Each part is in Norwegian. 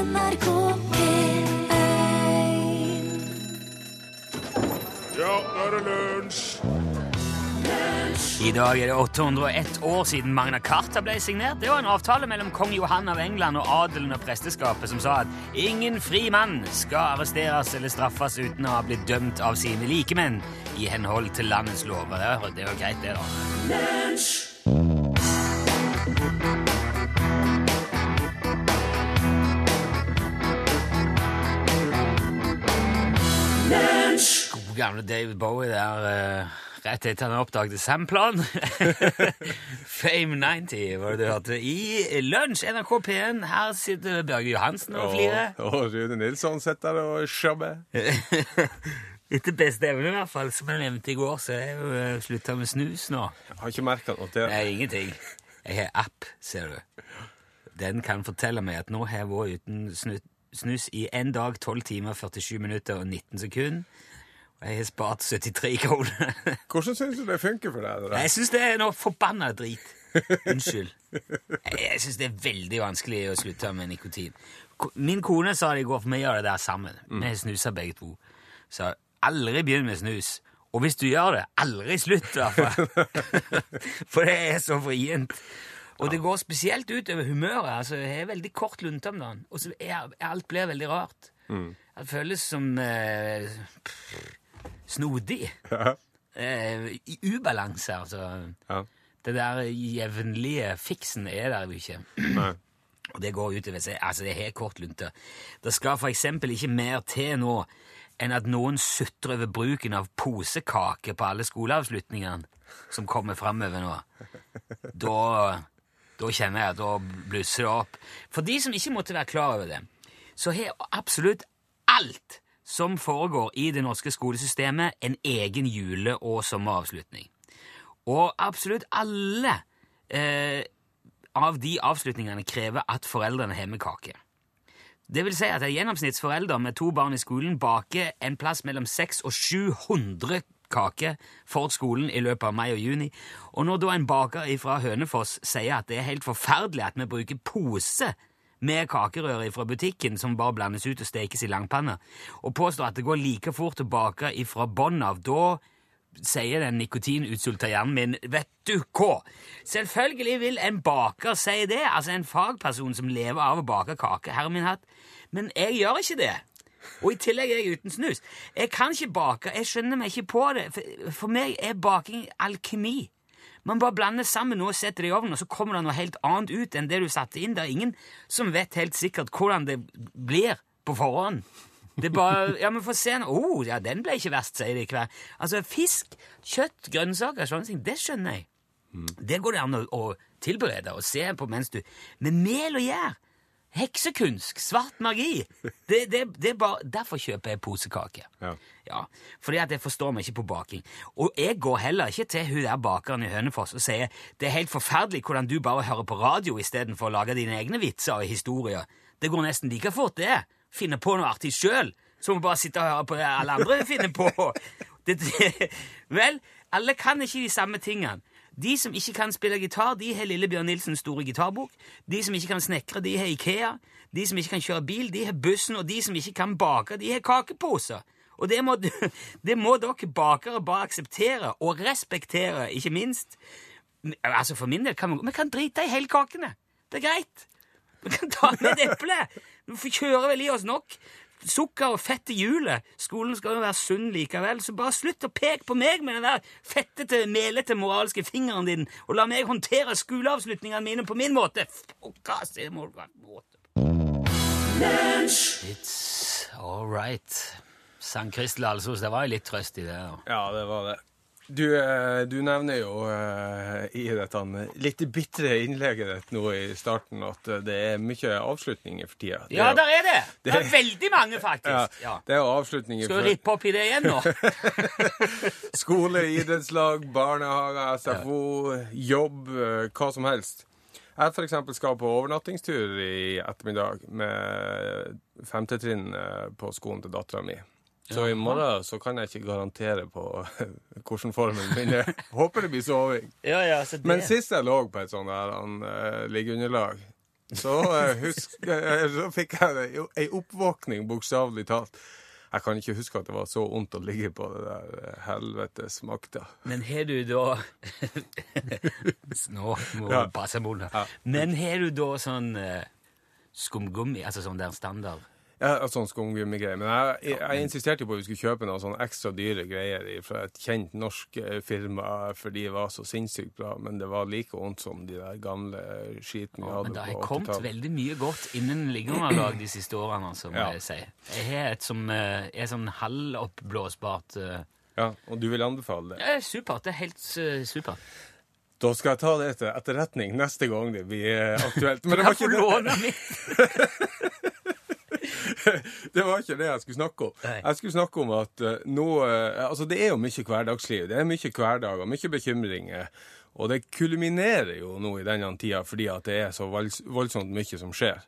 NRK P1 Ja, nå er det lunsj! I dag er det 801 år siden Magna Carta ble signert. Det var en avtale mellom kong Johan av England og adelen og presteskapet som sa at ingen fri mann skal arresteres eller straffes uten å ha blitt dømt av sine likemenn i henhold til landets lover. Det er- jo greit, det, da. God gamle David Bowie der uh, rett etter han oppdaget Samplan. Fame 90 var det du hørte. I Lunsj, NRK P1, her sitter Børge Johansen og flirer. Og, Rune Nilsson sitter der og sjabber. Etter beste evne, i hvert fall. Som jeg nevnte i går, så er jeg jo uh, slutta med snus nå. Jeg har ikke merka noe til det. Nei, ingenting. Jeg har app, ser du. Den kan fortelle meg at nå har jeg vært uten snus i én dag, 12 timer, 47 minutter og 19 sekunder. Jeg har spart 73 kroner. Hvordan syns du det funker for deg? det? Jeg syns det er noe forbanna drit. Unnskyld. Jeg, syns det er veldig vanskelig å slutte med nikotin. Min kone sa det i går, for vi gjør det der sammen. Vi snuser begge to. Så aldri begynn med snus. Og hvis du gjør det, aldri slutt, i hvert fall. For det er så vrient. Og det går spesielt ut over humøret. altså Jeg er veldig kort lunte om dagen, og så er alt blir veldig rart. Det føles som eh, snodig. Ja. Eh, I ubalanse, altså. Ja. Det der jevnlige fiksen er der jo ikke. Nei. Og det går utover seg. Altså, det helt kort lunte. Det skal for eksempel ikke mer til nå enn at noen sutrer over bruken av posekake på alle skoleavslutningene som kommer framover nå. Da, da kjenner jeg at da blusser det opp. For de som ikke måtte være klar over det, så har absolutt alt som foregår i det norske skolesystemet, en egen jule- og sommeravslutning. Og absolutt alle eh, av de avslutningene krever at foreldrene har med kake. Det vil si at en gjennomsnittsforelder med to barn i skolen baker en plass mellom 600 og 700 kaker for skolen i løpet av mai og juni. Og når da en baker fra Hønefoss sier at det er helt forferdelig at vi bruker pose med kakerøre fra butikken som bare blandes ut og stekes i langpanne, og påstår at det går like fort å bake ifra bånn av, da sier den nikotinutsulta hjernen min Vet du hva? Selvfølgelig vil en baker si det, altså en fagperson som lever av å bake kake, herre min hatt, men jeg gjør ikke det. Og i tillegg er jeg uten snus. Jeg kan ikke bake, jeg skjønner meg ikke på det. For, for meg er baking alkemi. Man bare blander sammen noe og setter det i ovnen, og så kommer det noe helt annet ut enn det du satte inn. Det er ingen som vet helt sikkert hvordan det blir på forhånd. Det er bare, ja, men få se nå. Oh, ja, den ble ikke verst, sier de hver. Altså, fisk, kjøtt, grønnsaker, sånne ting, det skjønner jeg. Det går det an å, å tilberede og se på mens du Men mel og gjær, heksekunst, svart magi det, det, det er bare, Derfor kjøper jeg posekake. Ja. Ja, fordi at jeg forstår meg ikke på baking. Og jeg går heller ikke til hun der bakeren i Hønefoss og sier det er helt forferdelig hvordan du bare hører på radio istedenfor å lage dine egne vitser og historier. Det går nesten like fort, det. Finne på noe artig sjøl, som å bare sitte og høre på det alle andre finner på. Det, det, vel, alle kan ikke de samme tingene. De som ikke kan spille gitar, de har Lillebjørn Nilsens store gitarbok. De som ikke kan snekre, de har Ikea. De som ikke kan kjøre bil, de har bussen. Og de som ikke kan bake, de har kakeposer. Og det må, det må dere bakere bare akseptere og respektere, ikke minst. Altså For min del kan vi, vi kan drite i hele kakene. Det er greit. Vi kan ta med et eple. Vi får kjøre vel i oss nok. Sukker og fett i hjulet. Skolen skal jo være sunn likevel, så bare slutt å peke på meg med den der fettete, melete moralske fingeren din, og la meg håndtere skoleavslutningene mine på min måte. Det må være måte. It's all right. Sankt Kristel Alsos. Det var jo litt trøst i det. da. Ja, det var det. Du, eh, du nevner jo eh, i dette litt bitre innlegget ditt nå i starten at eh, det er mye avslutninger for tida. Det Ja, er der er det! Det er veldig mange, faktisk. Ja. det er avslutninger Skal du for rippe opp i det igjen nå? skole, idrettslag, barnehage, SFO, jobb, hva som helst. Jeg eksempel skal på overnattingstur i ettermiddag med femtetrinn på skolen til dattera mi. Så i morgen så kan jeg ikke garantere på hvordan formen min er. Håper det blir soving. Ja, ja, så det. Men sist jeg lå på et sånt der han, eh, liggeunderlag, så, uh, husk, uh, så fikk jeg ei oppvåkning, bokstavelig talt. Jeg kan ikke huske at det var så vondt å ligge på det der helvetes makta. Men har du da Nå må Ja. passe munnen. Ja. Men har du da sånn uh, skumgummi, altså sånn der standard? Ja, sånn skumgummigreier. Men jeg, jeg, jeg insisterte jo på at vi skulle kjøpe noen sånne ekstra dyre greier fra et kjent norsk eh, firma, for de var så sinnssykt bra. Men det var like vondt som de der gamle skitene vi hadde på 80 Men det har kommet veldig mye godt innen liggeunderlag de siste årene, altså, må Ja. jeg si. Jeg har et som eh, er sånn halvoppblåsbart uh, Ja, og du vil anbefale det? Det er supert. Det er helt uh, supert. Da skal jeg ta det til etterretning neste gang det blir aktuelt. Men det var ikke det. Det var ikke det jeg skulle snakke om. Nei. Jeg skulle snakke om at eh, nå eh, Altså, det er jo mye hverdagsliv. Det er mye hverdager, mye bekymringer. Og det kulminerer jo nå i denne tida fordi at det er så voldsomt mye som skjer.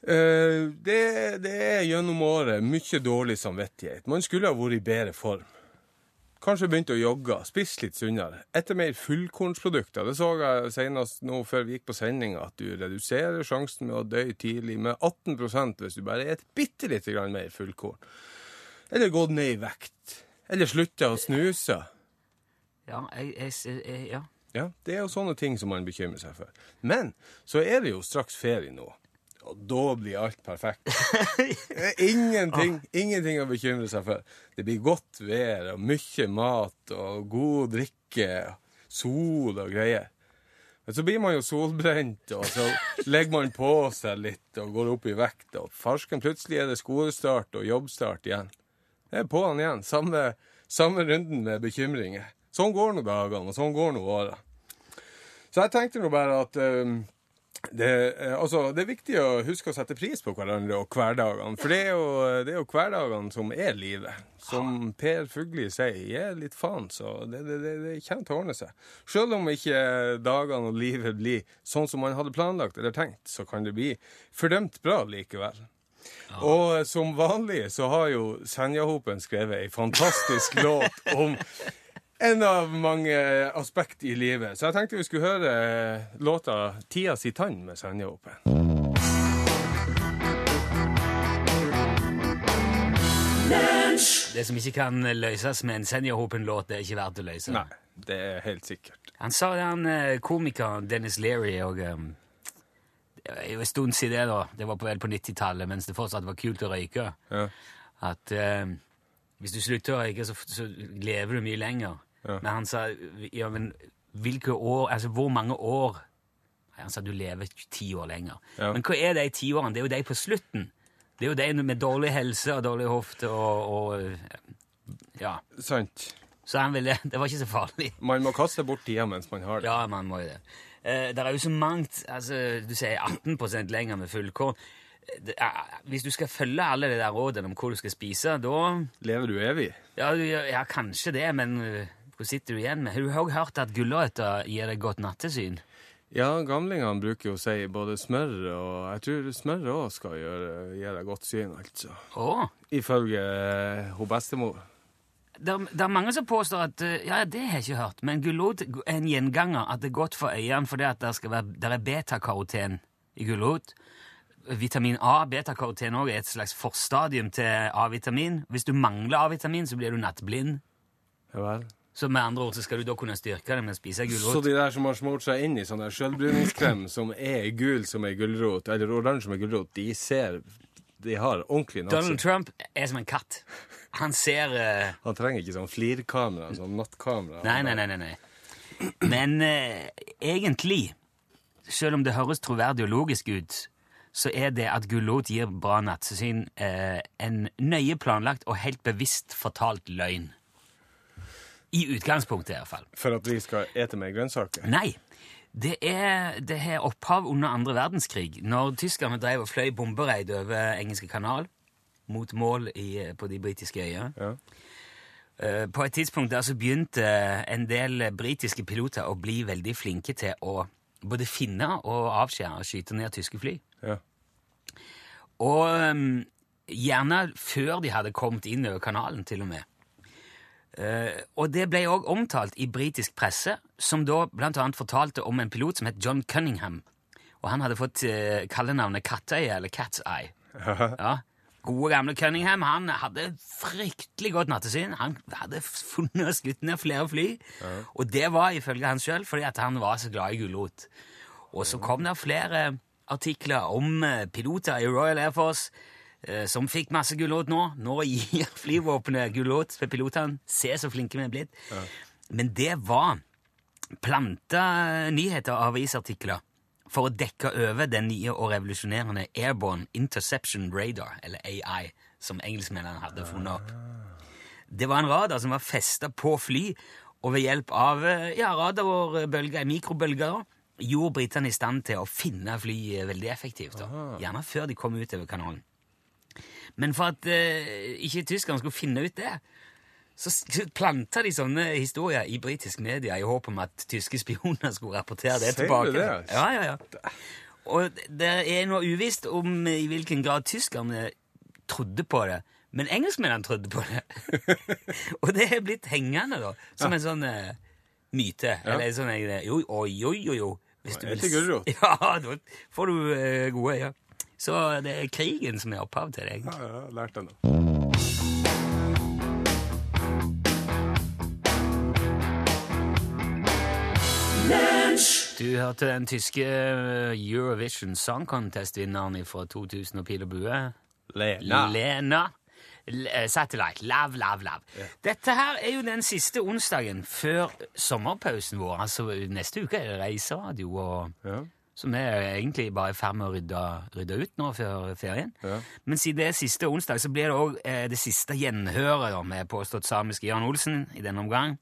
Eh, det, det er gjennom året mye dårlig samvittighet. Man skulle ha vært i bedre form. Kanskje begynte å jogge, spise litt sunnere. Etter mer fullkornsprodukter. Det så jeg senest nå før vi gikk på sending, at du reduserer sjansen med å dø tidlig med 18 hvis du bare spiser bitte lite grann mer fullkorn. Eller gått ned i vekt. Eller slutta å snuse. Ja, jeg, jeg, jeg, ja. Ja, Det er jo sånne ting som man bekymrer seg for. Men så er det jo straks ferie nå. Og da blir alt perfekt. Det er Ingenting, ingenting å bekymre seg for. Det blir godt vær og mye mat og god drikke, sol og greier. Men så blir man jo solbrent, og så legger man på seg litt og går opp i vekt. Og farsken, plutselig er det skolestart og jobbstart igjen. Det er på'n igjen. Samme, samme runden med bekymringer. Sånn går nå dagene, og sånn går nå åra. Så jeg tenkte nå bare at eh, det, eh, altså, det er viktig å huske å sette pris på hverandre og hverdagene. For det er jo, det er jo hverdagene som er livet. Som Per Fugli sier, gi litt faen, så det, det, kommer til å ordne seg. Selv om ikke dagene og livet blir sånn som man hadde planlagt eller tenkt, så kan det bli fordømt bra likevel. Og som vanlig så har jo Senjahopen skrevet ei fantastisk låt om en av mange aspekt i livet. Så jeg tenkte vi skulle høre låta 'Tida si tann' med Senjahopen. Det som ikke kan løses med en Senjahopen-låt, det er ikke verdt å løse. Nei, det er helt sikkert. Han sa det, han eh, komikeren Dennis Leary og um, Det er jo en stund siden det, da. Det var på vel på 90-tallet, mens det fortsatt var kult å røyke. Ja. At um, hvis du slutter å røyke, så, så lever du mye lenger. Ja. Men han sa ja, men hvilke år Altså hvor mange år Nei, Han sa du lever ti år lenger. Ja. Men hva er de tiårene? Det er jo de på slutten. Det er jo de med dårlig helse og dårlig hofte og, og Ja. Sant. Så han ville Det var ikke så farlig. Man må kaste bort tida mens man har det. Ja, man må jo det. Eh, det er jo så mangt altså, Du sier 18% lenger med fullkorn. Det er, hvis du skal følge alle de der rådene om hvor du skal spise, da Lever du evig? Ja, ja kanskje det, men eh, hva sitter du igjen med? Har du også hørt at gulrøtter gir deg godt nattesyn? Ja, gamlingene bruker jo å si både smør og Jeg tror smør òg skal gjøre, gi deg godt syn, altså. Åh. Ifølge eh, hun bestemor. Det er, mange som påstår at eh, Ja, det har jeg ikke hørt, men gulrot er en gjenganger. At det er godt for øynene fordi at det, skal være, det er betakaroten i gulrot. Vitamin A, betakaroten også, er et slags forstadium til A-vitamin. Hvis du mangler A-vitamin, så blir du nattblind. Ja vel. Så med andre ord så skal du da kunne styrke det med å spise Så de der som har smurt seg inn i sånn der sjølbruningskrem som er gul som ei gulrot, eller oransje som ei gulrot, de ser De har ordentlig Donald. Trump er som en katt. Han ser uh... Han trenger ikke sånn flirkamera, sånn nattkamera. Nei, nei, nei. nei, nei. Men uh, egentlig, selv om det høres troverdig og logisk ut, så er det at gulrot gir bra nattsyn uh, en nøye planlagt og helt bevisst fortalt løgn. I utgangspunktet, i hvert fall. For at vi skal ete mer grønnsaker? Nei. Det det har opphav under andre verdenskrig, når tyskerne drev og fløy bombereid over engelske kanal mot mål i, på de britiske øyene. Ja. Eh, På et tidspunkt der så begynte en del britiske piloter å bli veldig flinke til å både finne og avskjære og skyte ned tyske fly. ja. Og um, gjerne før de hadde kommet inn over kanalen, til og med. Eh, og det ble òg omtalt i britisk presse, som da annet fortalte om en pilot som het John Cunningham. Og han hadde fått uh, kallenavnet Kattøye, eller Cat's Eye. Ja. Gode, gamle Cunningham han hadde fryktelig godt nattesyn. Han hadde funnet og skutt ned flere fly. Og det var ifølge han sjøl fordi at han var så glad i gulrot. Og så kom det flere artikler om eh, piloter i Royal Air Force eh, som fikk masse gulrot nå. Nå gir flyvåpenet gulrot til pilotene. Se så flinke vi er blitt. Men det var planta nyheter og avisartikler for å dekke over den nye og revolusjonerende Airborne Interception Radar, eller AI, som engelskmennene hadde funnet opp. Det var en radar som var festa på fly, og ved hjelp av eh, ja, radarbølger, mikrobølger, gjorde britene i stand til å finne fly eh, veldig effektivt. Da. Gjerne før de kom ut over kanalen. Men for at eh, ikke tyskerne skulle finne ut det, så planta de sånne historier i britisk media i håp om at tyske spioner skulle rapportere det Ser tilbake. det? Ja, ja, ja. Og det er noe uvisst om i hvilken grad tyskerne trodde på det, men engelskmennene trodde på det. og det er blitt hengende, da, som en sånn uh, myte. Eller en sånn eh, jo, oi, oi, oi, oi. Hvis du? ikke. Ja, da får du uh, gode øyne. Så det er krigen som er opphav til det, egentlig. Ja, ja, lært den da. Du hørte den tyske eh, Eurovision Song Contest-vinneren fra 2000 og Pil og bue. Lena. Lena. Satellite. Love, love, lav, lav. Dette her er jo den siste onsdagen før sommerpausen vår. Altså neste uke er det reiseradio, og, Ja. Som er egentlig bare i ferd med å rydde, rydde ut nå før ferien. Ja. Men siden det er siste onsdag, så blir det òg eh, det siste gjenhøret da, med påstått samiske Jan Olsen i denne omgang.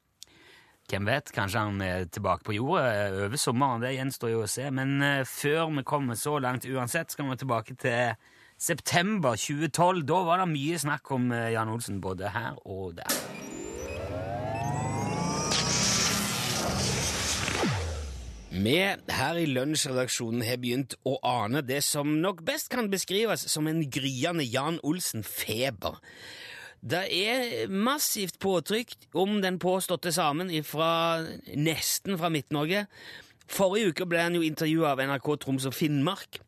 Hvem vet, kanskje han er tilbake på jorda eh, over sommeren, det gjenstår jo å se. Men eh, før vi kommer så langt uansett, skal vi tilbake til september 2012. Da var det mye snakk om eh, Jan Olsen både her og der. Vi her i Lunsjredaksjonen har begynt å ane det som nok best kan beskrives som en gryende Jan Olsen-feber. Det er massivt påtrykk om den påståtte samen fra nesten fra Midt-Norge. Forrige uke ble han jo intervjua av NRK Troms og Finnmark.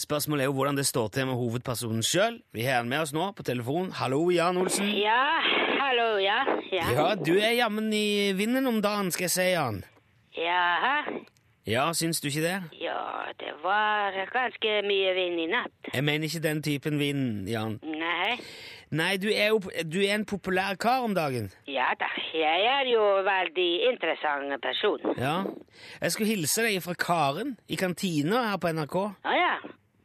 Spørsmålet er jo hvordan det står til med hovedpersonen sjøl. Vi har han med oss nå på telefon. Hallo, Jan Olsen. Ja, hallo, ja. Ja, Ja, du er jammen i vinden om dagen, skal jeg si, Jan. Jaha. Ja, syns du ikke det? Ja, det var ganske mye vind i natt. Jeg mener ikke den typen vind, Jan. Nei. Nei, du er jo du er en populær kar om dagen. Ja da, jeg er jo veldig interessant person. Ja. Jeg skulle hilse deg fra Karen i kantina her på NRK. Å ja,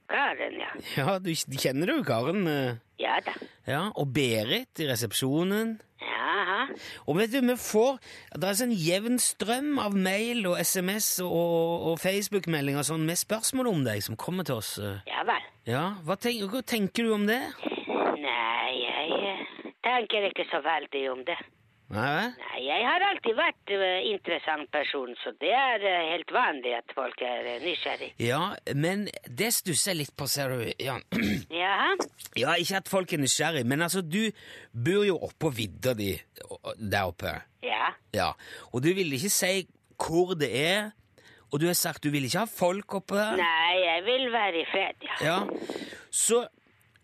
Karen, ja. Ja, du kjenner du Karen? eh? Ja da. Ja, Og Berit i resepsjonen. Jaha. Og vet du, vi får Det er sånn jevn strøm av mail og SMS og, og Facebook-meldinger sånn med spørsmål om deg som kommer til oss. eh. Ja vel. Ja, Hva, tenk, hva tenker du om det? Nei, jeg eh, tenker ikke så veldig om det. Nei? Nei, jeg har alltid vært uh, interessant person, så det er uh, helt vanlig at folk er uh, nysgjerrig. Ja, men det stusser jeg litt på, ser du, Jan. Jaha. Ja, ikke at folk er nysgjerrig, men altså, du bor jo oppå vidda di der oppe. Ja. Ja, og du vil ikke si hvor det er, og du har sagt du vil ikke ha folk oppe der. Nei, jeg vil være i fred, ja. Ja, så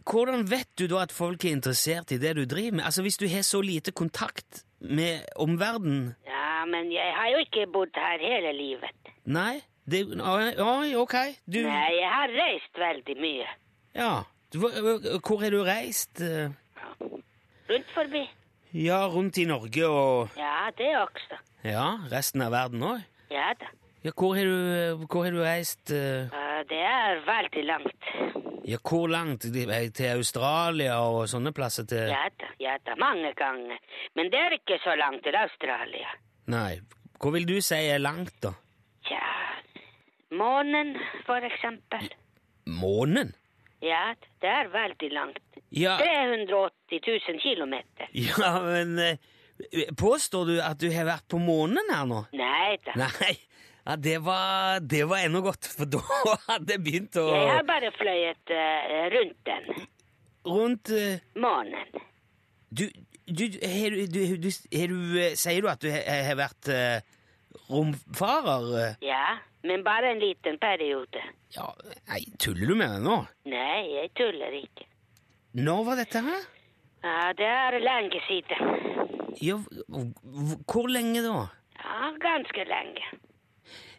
hvordan vet du da at folk er interessert i det du driver med? Altså, hvis du har så lite kontakt med omverdenen? Ja, men jeg har jo ikke bodd her hele livet. Nei? Det, oi, ok, du... Nei, jeg har reist veldig mye. Ja, hvor har du reist? Rundt forbi. Ja, rundt i Norge og... Ja, det også. Ja, resten av verden også? Ja da. Ja, hvor har du, hvor har du reist? eh? Det er veldig langt. Ja, hvor langt? Til Australia og sånne plasser til... Ja da, ja da, mange ganger. Men det er ikke så langt til Australia. Nei, hvor vil du si er langt da? Tja, månen for eksempel. Månen? Ja, det er veldig langt. Ja, 380 000 kilometer. ja men eh, påstår du at du har vært på månen her nå? Nei da. Nei, ja, det var, det var ennå godt, for da hadde jeg begynt å... Jeg har bare fløyet eh, rundt den. Rundt... eh, Månen. Du, du, har du, du, du, har du eh, Sier du at du har, har vært eh, romfarer? eh? Ja, Men bare en liten periode. Ja, nei, tuller du med meg nå? Nei, jeg tuller ikke. Når var dette her? Ja, det er lenge siden. Ja, hvor lenge da? Ja, ganske lenge.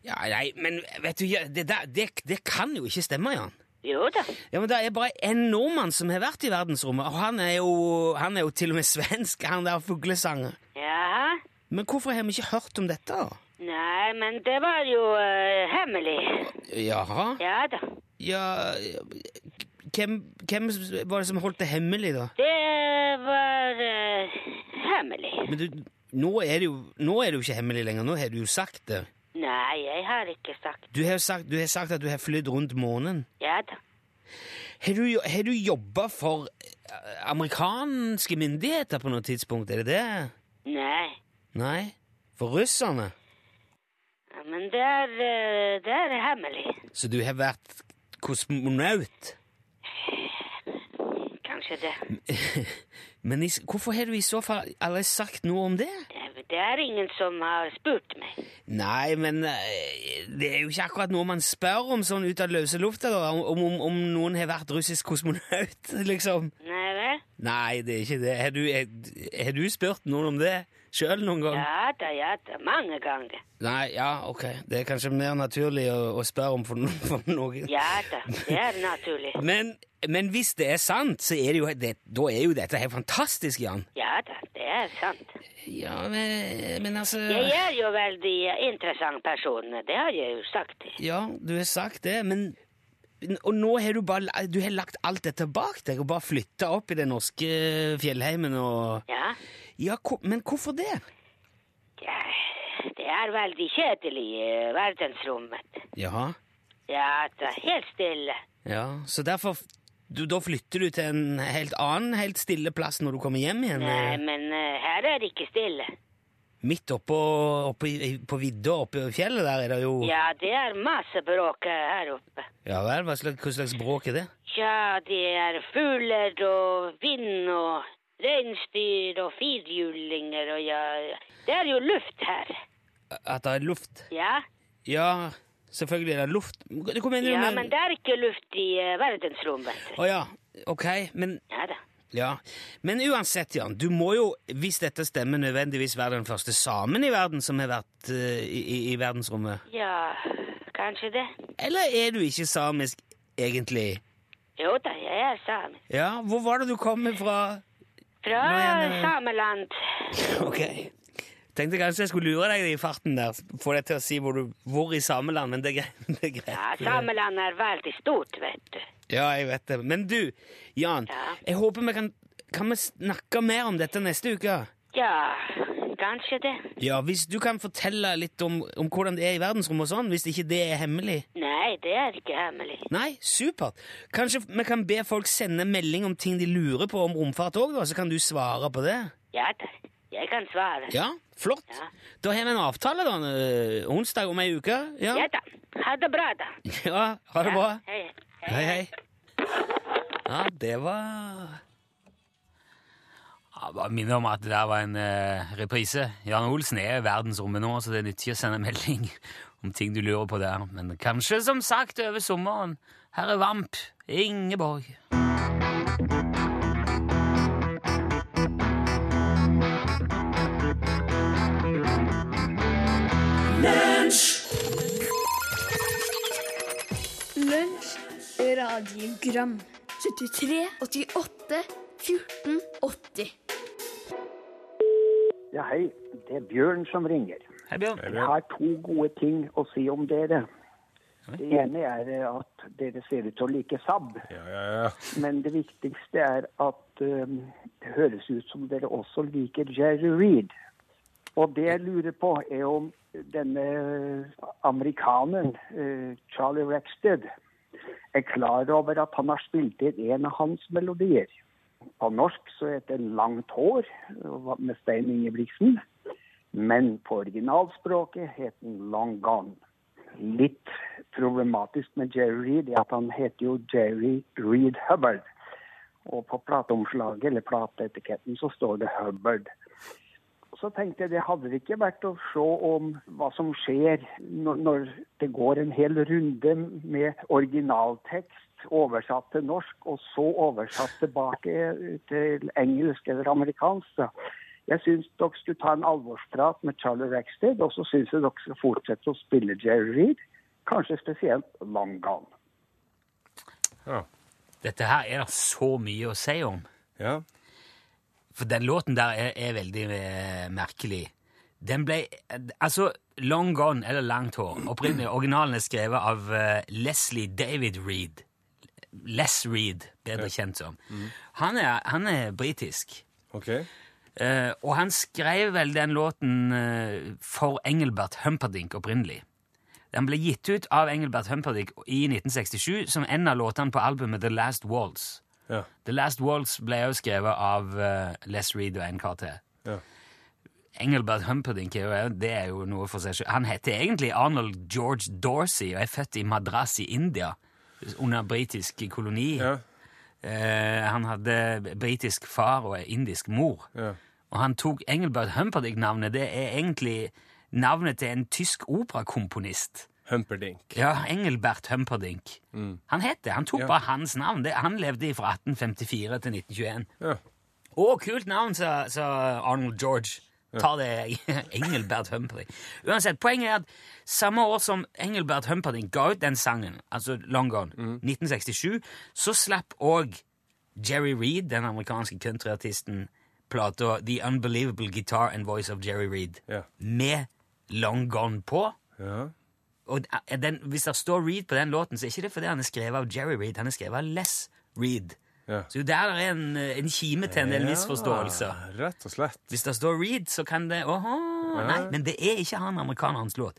Ja, nei, men vet du, det, der, det, det kan jo ikke stemme, Jan. Jo da. Ja, men Det er bare en nordmann som har vært i verdensrommet, og han er jo, han er jo til og med svensk, han der fuglesanger. Jaha. Men hvorfor har vi ikke hørt om dette? da? Nei, men det var jo uh, hemmelig. Jaha? Ja da. Ja hvem, hvem var det som holdt det hemmelig, da? Det var uh, hemmelig. Men du, nå er det jo nå er det jo ikke hemmelig lenger. Nå har du jo sagt det. Nei, jeg har ikke sagt. Du har sagt, du har sagt at du har flydd rundt månen. Ja da. Har du, har du jobba for eh, amerikanske myndigheter på noe tidspunkt? Er det det? Nei. Nei? For russerne? Ja, Men det er, eh, det er hemmelig. Så du har vært kosmonaut? Kanskje det. Men i, hvorfor har du i så fall aldri sagt noe om det? Det- Det er ingen som har spurt meg. Nei, men eh, det er jo ikke akkurat noe man spør om sånn ut av løse lufta, da. Om, om, om noen har vært russisk kosmonaut, liksom. Nei vel? Nei, det er ikke det. Har du, har, har du spurt noen om det sjøl noen gang? Ja da, ja da. Mange ganger. Nei, ja, ok. Det er kanskje mer naturlig å, å spørre om for, for noen. Ja da, det er naturlig. Men, men hvis det er sant, så er det jo, det, da er jo dette helt fantastisk, Jan. Ja da, det er sant. Ja, men, men altså Jeg er jo veldig interessant person, det har jeg jo sagt. Ja, du har sagt det, men Og nå har du bare Du har lagt alt dette bak deg og bare flytta opp i den norske fjellheimen og Ja, Ja, men hvorfor det? ja det er veldig kjedelig i verdensrommet. Jaha. Ja det er helt stille. Ja, så derfor du, Da flytter du til en helt annen, helt stille plass når du kommer hjem igjen? Nei, eh, men eh, her er det ikke stille. Midt oppå, i- på vidda oppe i fjellet der er det jo Ja, det er masse bråk eh, her oppe. Ja vel, hva slags, hva slags bråk er det? Ja, det er fugler og vind og reinsdyr og firhjulinger og ja Det er jo luft her. At det er luft? Ja, Ja, selvfølgelig er det luft. Hva mener du ja men det er ikke luft i eh, verdensrommet. Å ja, ok, men Ja da. Ja, Men uansett, Jan, du må jo, hvis dette stemmer, nødvendigvis være den første samen i verden som har vært uh, i, i, verdensrommet. Ja, kanskje det. Eller er du ikke samisk egentlig? Jo da, jeg er same. Ja, hvor var det du kom fra? Fra sameland. Ok. Tenkte kanskje jeg skulle lure deg i farten der, få deg til å si hvor, du, hvor i sameland, men det er. Det er greit. Ja, sameland er veldig stort, vet du. Ja, jeg vet det. Men du, Jan, Ja. jeg håper vi kan, kan vi snakke mer om dette neste uke? Ja, kanskje det. Ja, hvis du kan fortelle litt om, om hvordan det er i verdensrommet og sånn, hvis ikke det er hemmelig. Nei, det er ikke hemmelig. Nei, supert. Kanskje vi kan be folk sende melding om ting de lurer på om romfart òg, så kan du svare på det? Ja da, jeg kan svare. Ja, flott. Ja. Da har vi en avtale, da. øh, Onsdag om ei uke. Ja. Ja da. Ha det bra, da. ja, ha det bra. Hei. Hei, hei. Ja, det var ja, Bare minner om at det der var en uh, reprise. Jan Olsen er i verdensrommet nå, så det er nyttig å sende melding om ting du lurer på der. Men kanskje, som sagt, over sommeren. Her er Vamp. Ingeborg. Radiogram 73, 88, 14, 80 Ja, hei. Det er Bjørn som ringer. Hei, Bjørn. Jeg har to gode ting å si om dere. Det ene er at dere ser ut til å like SAB, Ja, ja, ja. men det viktigste er at det høres ut som dere også liker Jerry Reed. Og det jeg lurer på, er om denne amerikaneren, eh, Charlie Rexted, er klar over at han har spilt inn en av hans melodier. På norsk så heter det 'Langt hår' med Stein Ingebrigtsen. Men på originalspråket het den 'Long Gone'. Litt problematisk med Jerry Reed er at han heter jo Jerry Reed Hubbard. Og på plateomslaget eller plateetiketten så står det Hubbard. Så tenkte jeg det hadde det ikke vært å se om hva som skjer når, når det går en hel runde med originaltekst oversatt til norsk, og så oversatt tilbake til engelsk eller amerikansk. Da. Jeg syns dere skulle ta en alvorsprat med Charlie Rackstead, og så syns jeg dere skal fortsette å spille Jerry Reed, kanskje spesielt Long Gone. Ja. Dette her er det så mye å si om. ja. For den låten der er, er veldig eh, merkelig. Den ble Altså, Long Gone, eller Langt hår, opprinnelig originalen er skrevet av eh, Leslie David Reed. Les Reed, bedre kjent som. Han er, han er britisk. OK. Eh, og han skrev vel den låten eh, for Engelbert Humperdinck opprinnelig. Den ble gitt ut av Engelbert Humperdinck i 1967 som en av låtene på albumet The Last Waltz. Ja. The Last Waltz ble også skrevet av uh, Les Reed og en kar til. Ja. Engelbert Humperdinck er det er jo noe for seg selv. Han heter egentlig Arnold George Dorsey og er født i Madras i India under britisk koloni. Ja. Uh, han hadde britisk far og indisk mor. Ja. Og han tok Engelbert Humperdinck-navnet. Det er egentlig navnet til en tysk operakomponist. Humperdink. Ja, Engelbert Humperdinck. Han het det. Han tok Ja. bare hans navn. Det, han levde fra 1854 til 1921. Ja. Å, kult navn, sa, Arnold George. Ta det, Engelbert Humperdinck. Uansett, poenget er at samme år som Engelbert Humperdinck ga ut den sangen, altså Long Gone, 1967, så slapp òg Jerry Reed, den amerikanske countryartisten, plata The Unbelievable Guitar and Voice of Jerry Reed, Ja. med Long Gone på. Ja. Og den, hvis det står Reed på den låten, så er ikke det fordi han er skrevet av Jerry Reed, han er skrevet av Les Reed. Ja. Så der er en, en kime til en del misforståelser. Ja, rett og slett. Hvis det står Reed, så kan det Åhå, nei, men det er ikke han amerikanerens låt.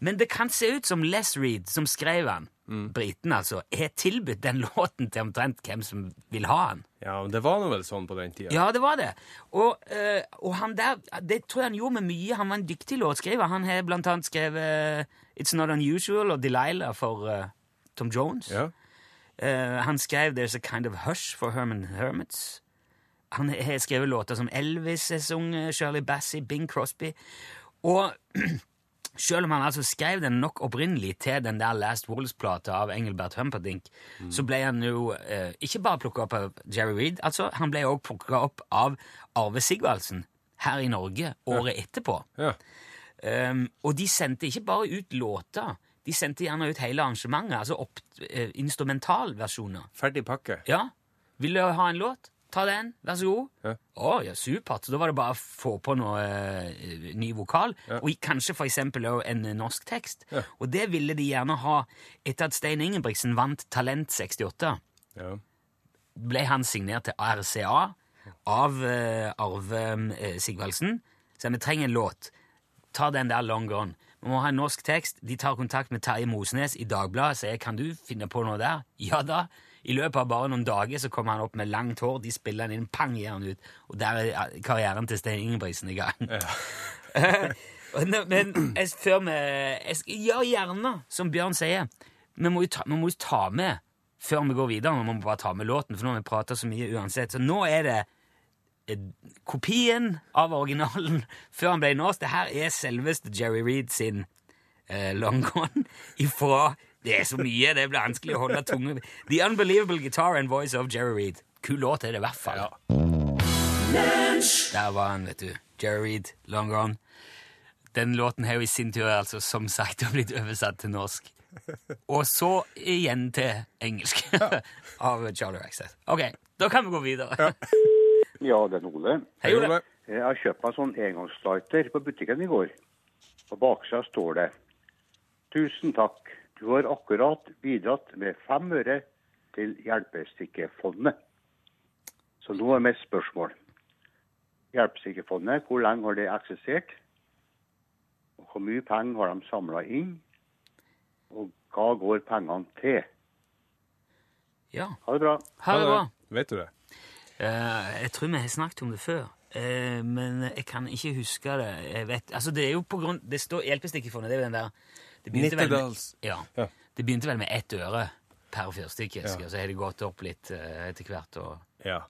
Men det kan se ut som Les Reed, som skrev han, briten altså, har tilbudt den låten til omtrent hvem som vil ha den. Ja, men det var nå vel sånn på den tida. Ja, det var det. Og, eh, og han der, det tror jeg han gjorde med mye. Han var en dyktig låtskriver. Han har blant annet skrevet eh, It's Not Unusual og Delilah for uh, Tom Jones. Ja. Uh, han skrev There's a Kind of Hush for Herman Hermits. Han har skrevet låter som Elvis har sunget, Shirley Bassey, Bing Crosby. Og selv om han altså skrev den nok opprinnelig til den der Last Walls-plata av Engelbert Humperdinck, så ble han jo eh, ikke bare plukka opp av Jerry Reed, altså, han ble også plukka opp av Arve Sigvaldsen her i Norge året etterpå. Ja. Um, og de sendte ikke bare ut låter, de sendte gjerne ut hele arrangementet, altså opp, eh, instrumentalversjoner. Ferdig pakke. Ja, vil du ha en låt? Ta den, vær så god. Ja. Å, ja, supert. Da var det bare å få på noe eh, ny vokal, og kanskje for eksempel en eh, norsk tekst. Ja. Og det ville de gjerne ha etter at Stein Ingebrigtsen vant Talent 68 Ja. ble han signert til RCA av eh, Arve eh, Sigvaldsen. Så vi trenger en låt. Ta den der Long Gone. Vi må ha en norsk tekst. De tar kontakt med Terje Mosnes i Dagbladet og sier kan du finne på noe der. Ja da. I løpet av bare noen dager så kommer han opp med langt hår. De spiller han inn, pang, gir han ut. Og der er karrieren til Stein Ingebrigtsen i gang. Ja. Men jeg, før vi skal- Ja, gjerne, som Bjørn sier. Vi må jo ta, må ta med før vi går videre. Vi må bare ta med låten, for nå har vi prata så mye uansett. Så nå er det eh, kopien av originalen før han ble norsk. Det her er selveste Jerry Reed sin uh, Long Gone ifra Det er så mye, det blir vanskelig å holde tunga The Unbelievable Guitar and Voice of Jerry Reed. Kul låt er det i hvert fall. Der var han, vet du. Jerry Reed, Long Gone. Den låten har jo i sin tur altså som sagt blitt oversatt til norsk. Og så igjen til engelsk av Charlie Rackstead. Ok, da kan vi gå videre. Ja, det er Ole. Hei, Ole. Jeg har kjøpt meg sånn engangslighter på butikken i går. På baksida står det Tusen takk. Du har akkurat bidratt med fem øre til Hjelpestikkefondet. Så nå er mitt spørsmål. Hjelpestikkefondet, hvor lenge har det eksistert? Og hvor mye penger har de samla inn? Og hva går pengene til? Ja, Ha det bra. ha det bra. Vet du det? Uh, jeg tror vi har snakket om det før, Uh, men jeg kan ikke huske det. Jeg vet, altså det er jo på grunn, det står Hjelpestikkefondet, det er jo den der det begynte, vel med, ja, Ja. det begynte vel med ett øre per fyrstikke, Ja. og så har det gått opp litt uh, etter hvert. Og, Ja.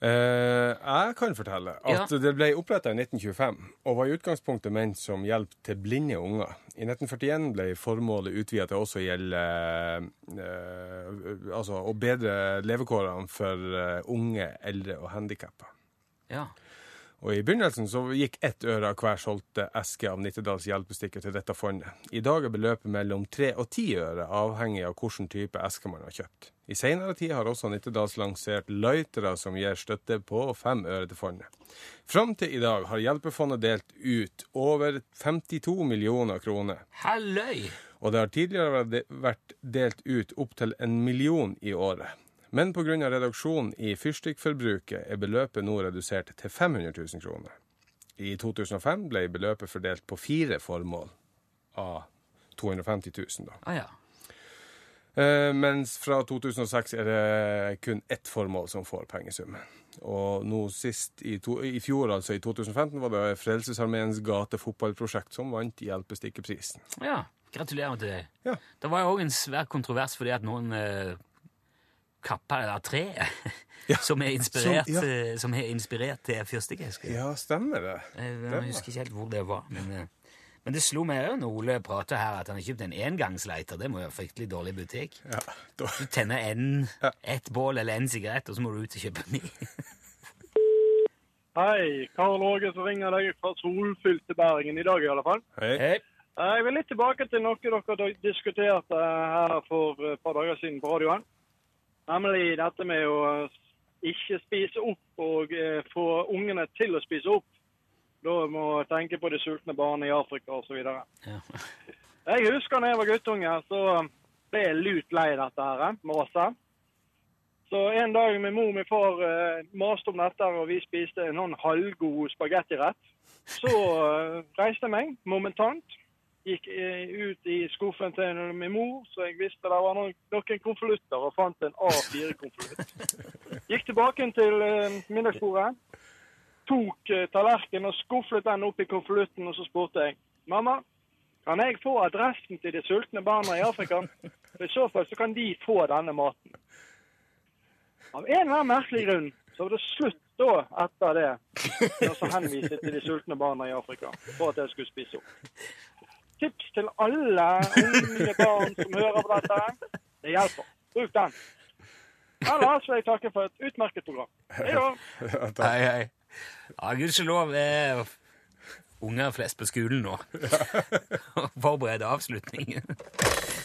Uh, jeg kan fortelle at det ble oppretta i 1925 og var i utgangspunktet ment som hjelp til blinde unger. I 1941 ble formålet utvida til også å gjelde uh, altså å bedre levekårene for unge, eldre og handikappa. Ja. Og I begynnelsen så gikk ett øre av hver solgte eske av Nittedals hjelpestikker til dette fondet. I dag er beløpet mellom tre og ti øre, avhengig av hvilken type eske man har kjøpt. I senere tid har også Nittedals lansert løytere som gir støtte på fem øre til fondet. Fram til i dag har Hjelpefondet delt ut over 52 millioner kroner. Halløy! Og det har tidligere vært vært delt ut opptil en million i året. Men pga. reduksjonen i fyrstikkforbruket er beløpet nå redusert til 500 000 kroner. I 2005 ble beløpet fordelt på fire formål av 250 000, da. Ah, ja. Uh, mens fra 2006 er det kun ett formål som får pengesum. Og nå sist, i, to, i fjor, altså i 2015, var det Frelsesarmeens gatefotballprosjekt som vant Hjelpestikkeprisen. ja. Gratulerer til deg. Ja. Det var jo òg en svær kontrovers fordi at noen eh, kappa det der treet Ja. som, er inspirert, Som- ja. eh, som er inspirert til fyrstikkesker. Ja, stemmer det. Jeg, jeg husker ikke helt hvor det var. Men, eh, men det slo meg òg når Ole prater her, at han har kjøpt en engangsleiter. Det må jo være fryktelig dårlig butikk. Ja, da, Du tenner en, Ja. ett bål eller en sigarett, og så må du ut og kjøpe en ny. Hei, Karl Åge som ringer deg fra solfylte Bergen i dag i alle fall. hei. Hei. Eh, Jeg vil litt tilbake til noe dere diskuterte her for et par dager siden på radioen. Nemlig dette med å eh, ikke spise opp og eh, få ungene til å spise opp. Da må jeg tenke på de sultne barna i Afrika osv. Ja. Jeg husker da jeg var guttunge, så ble jeg lut lei dette her, maset. Så en dag min mor og min far eh, maste om dette, og vi spiste en sånn halvgod spagettirett. Så eh, reiste jeg meg momentant, gikk eh, ut i skuffen til min mor, så jeg visste det var noen, noen konvolutter, og fant en A4-konvolutt. Gikk tilbake til eh, middagsbordet, tok eh, tallerkenen og skufflet den opp i konvolutten, og så spurte jeg mamma, kan jeg få adressen til de sultne barna i Afrika? For I så fall så kan de få denne maten. Av en eller annen merkelig grunn så var det slutt da etter det med å henvise til de sultne barna i Afrika for at jeg skulle spise opp. Tips til alle unge barn som hører på dette. Det hjelper. Bruk den. Ellers vil jeg takke for et utmerket program. Hei da. Hei, hei. Ja, gudskjelov er unger flest på skolen nå. Forbered avslutningen.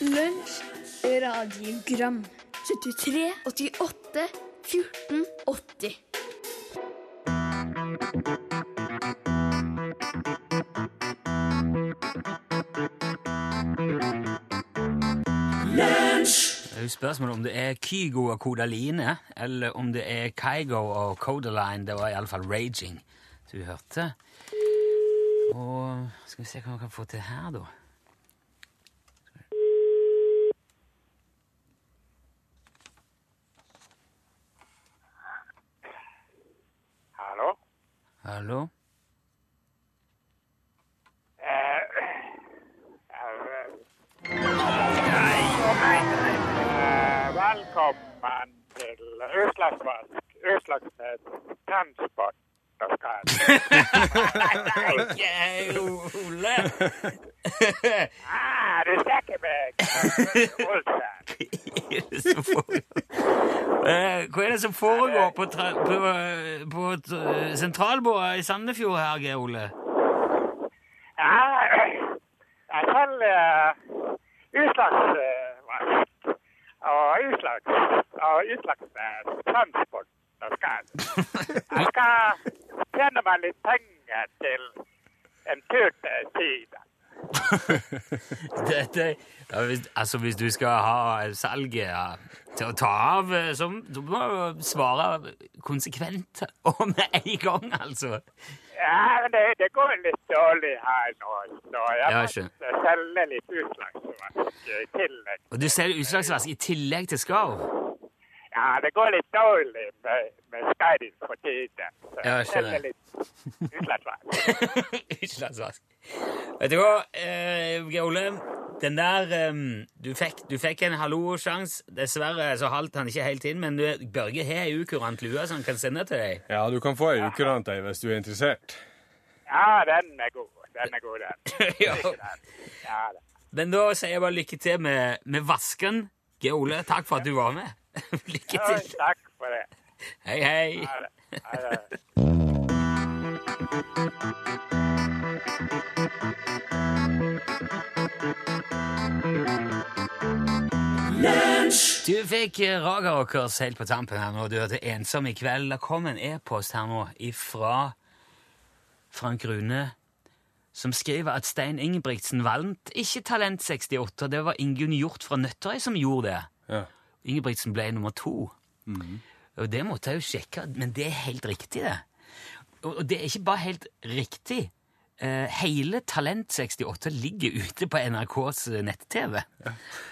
Lunsj, radiogram 73, 88, 14, 80 jo spørsmålet om det er Kygo og Kodaline, eller om det er Kygo og Codaline. Det var iallfall Raging du hørte. Og skal vi se hva vi kan få til her, da. Hallo? Hallo? Velkommen til Utslagsvask. Utslagsnes transport Ole! Ah, du ikke meg! Eh, Hva er det som foregår på, på, på t- sentralbordet i Sandefjord her, Geir Ole? Ja, jeg selger utslagsvask og utslags og Utslagsnes transport og skal. Jeg skal tjene meg litt penger til en tur til Syden. Dette, altså Hvis du skal ha salget ja, til å ta av, eh, så du må du svare konsekvent og med en gang, altså. Ja, det, det går litt dårlig her nå, så jeg Ja, måtte selge litt utslagsvask i tillegg. Og du selger utslagsvask i tillegg til skarv? Ja, det går litt dårlig med, med skarv for tiden. Så Ja, jeg selger litt utslagsvask. utslagsvask. Vet du hva, eh, Ole, Den der um, du, fikk, du fikk en hallo-sjans. Dessverre så halvt han ikke helt inn, men du, Børge har ei ukurant lue som han kan sende til deg. Ja, du kan få ei ukurant ei hvis du er interessert. Ja, den er god. Den er god, den. Ja. Ja, den. Men da sier jeg bare lykke til med, med vasken. Geir Ole, takk for at du var med. lykke Ja, takk for det. Hei, hei. Ha det. Ha det. Du fikk eh, Raga Rockers helt på tampen her nå. Du hørte Ensom i kveld. Det kom en e-post her nå ifra Frank Rune, som skriver at Stein Ingebrigtsen vant ikke Talent 68. Det var Ingunn Hjort fra Nøtterøy som gjorde det. Ja. Ingebrigtsen ble nummer to. Og det måtte jeg jo sjekke, men det er helt riktig, det. Og det er ikke bare helt riktig. Eh, hele Talent 68 ligger ute på NRKs nett-TV.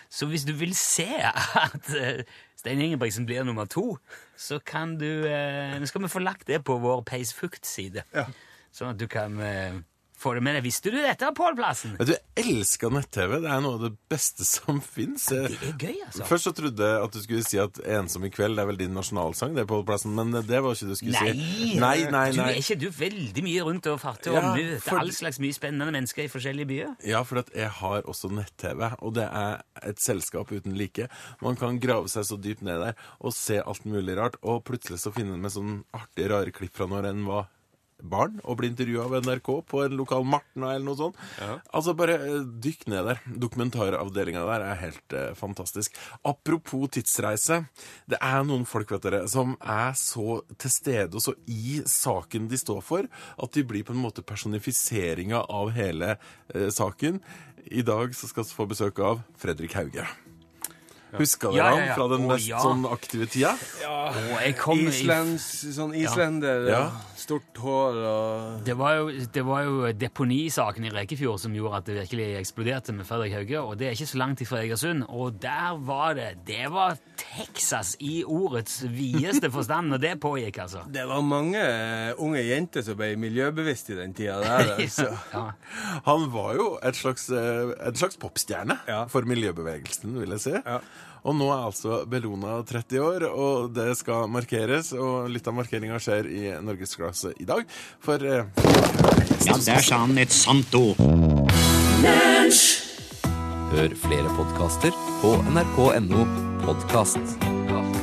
Så hvis du vil se at eh, Stein Ingebrigtsen blir nummer to, så kan du eh, Nå skal vi få lagt det på vår Peisfukt-side, sånn at du kan eh, få det med deg. Visste du dette, Pål Plassen? Vet du, jeg elsker nett-TV. Det er noe av det beste som fins. Det er gøy, altså. Først så trodde jeg at du skulle si at 'Ensom i kveld' det er vel din nasjonalsang, det, Pål Plassen, men det var ikke det du skulle Nei, si. Nei, nei, Du er ikke du veldig mye rundt og farter Ja, og møter for- all slags mye spennende mennesker i forskjellige byer? Ja, for at jeg har også nett-TV, og det er et selskap uten like. Man kan grave seg så dypt ned der og se alt mulig rart, og plutselig så finner man sånn artige, rare klipp fra når en var barn og bli intervjua av NRK på en lokal Martna eller noe sånt. Altså, bare eh, dykk ned der. Dokumentaravdelinga der er helt eh, fantastisk. Apropos tidsreise. Det er noen folk, vet dere, som er så til stede og så i saken de står for, at de blir på en måte personifiseringa av hele eh, saken. I dag så skal vi få besøk av Fredrik Hauge. Husker dere Ja, ja, han fra den mest ja. sånn aktive tida? Ja. jeg kom i- Islands, sånn islender, Ja. Stort hår og Det var, jo, det var jo deponisaken i Rekefjord som gjorde at det virkelig eksploderte med Fredrik Hauge, og det er ikke så langt ifra Egersund. Og der var det Det var Texas i ordets videste forstand, og det pågikk, altså. Det var mange eh, unge jenter som ble miljøbevisste i den tida der. Altså. Ja. Han var jo et slags, eh, en slags popstjerne Ja. for miljøbevegelsen, vil jeg si. Ja. Og nå er altså Bellona 30 år, og det skal markeres. Og litt av markeringa skjer i Norgesklasse i dag. For eh, Ja, der sa han et sant ord. Hør flere podkaster på nrk.no podkast.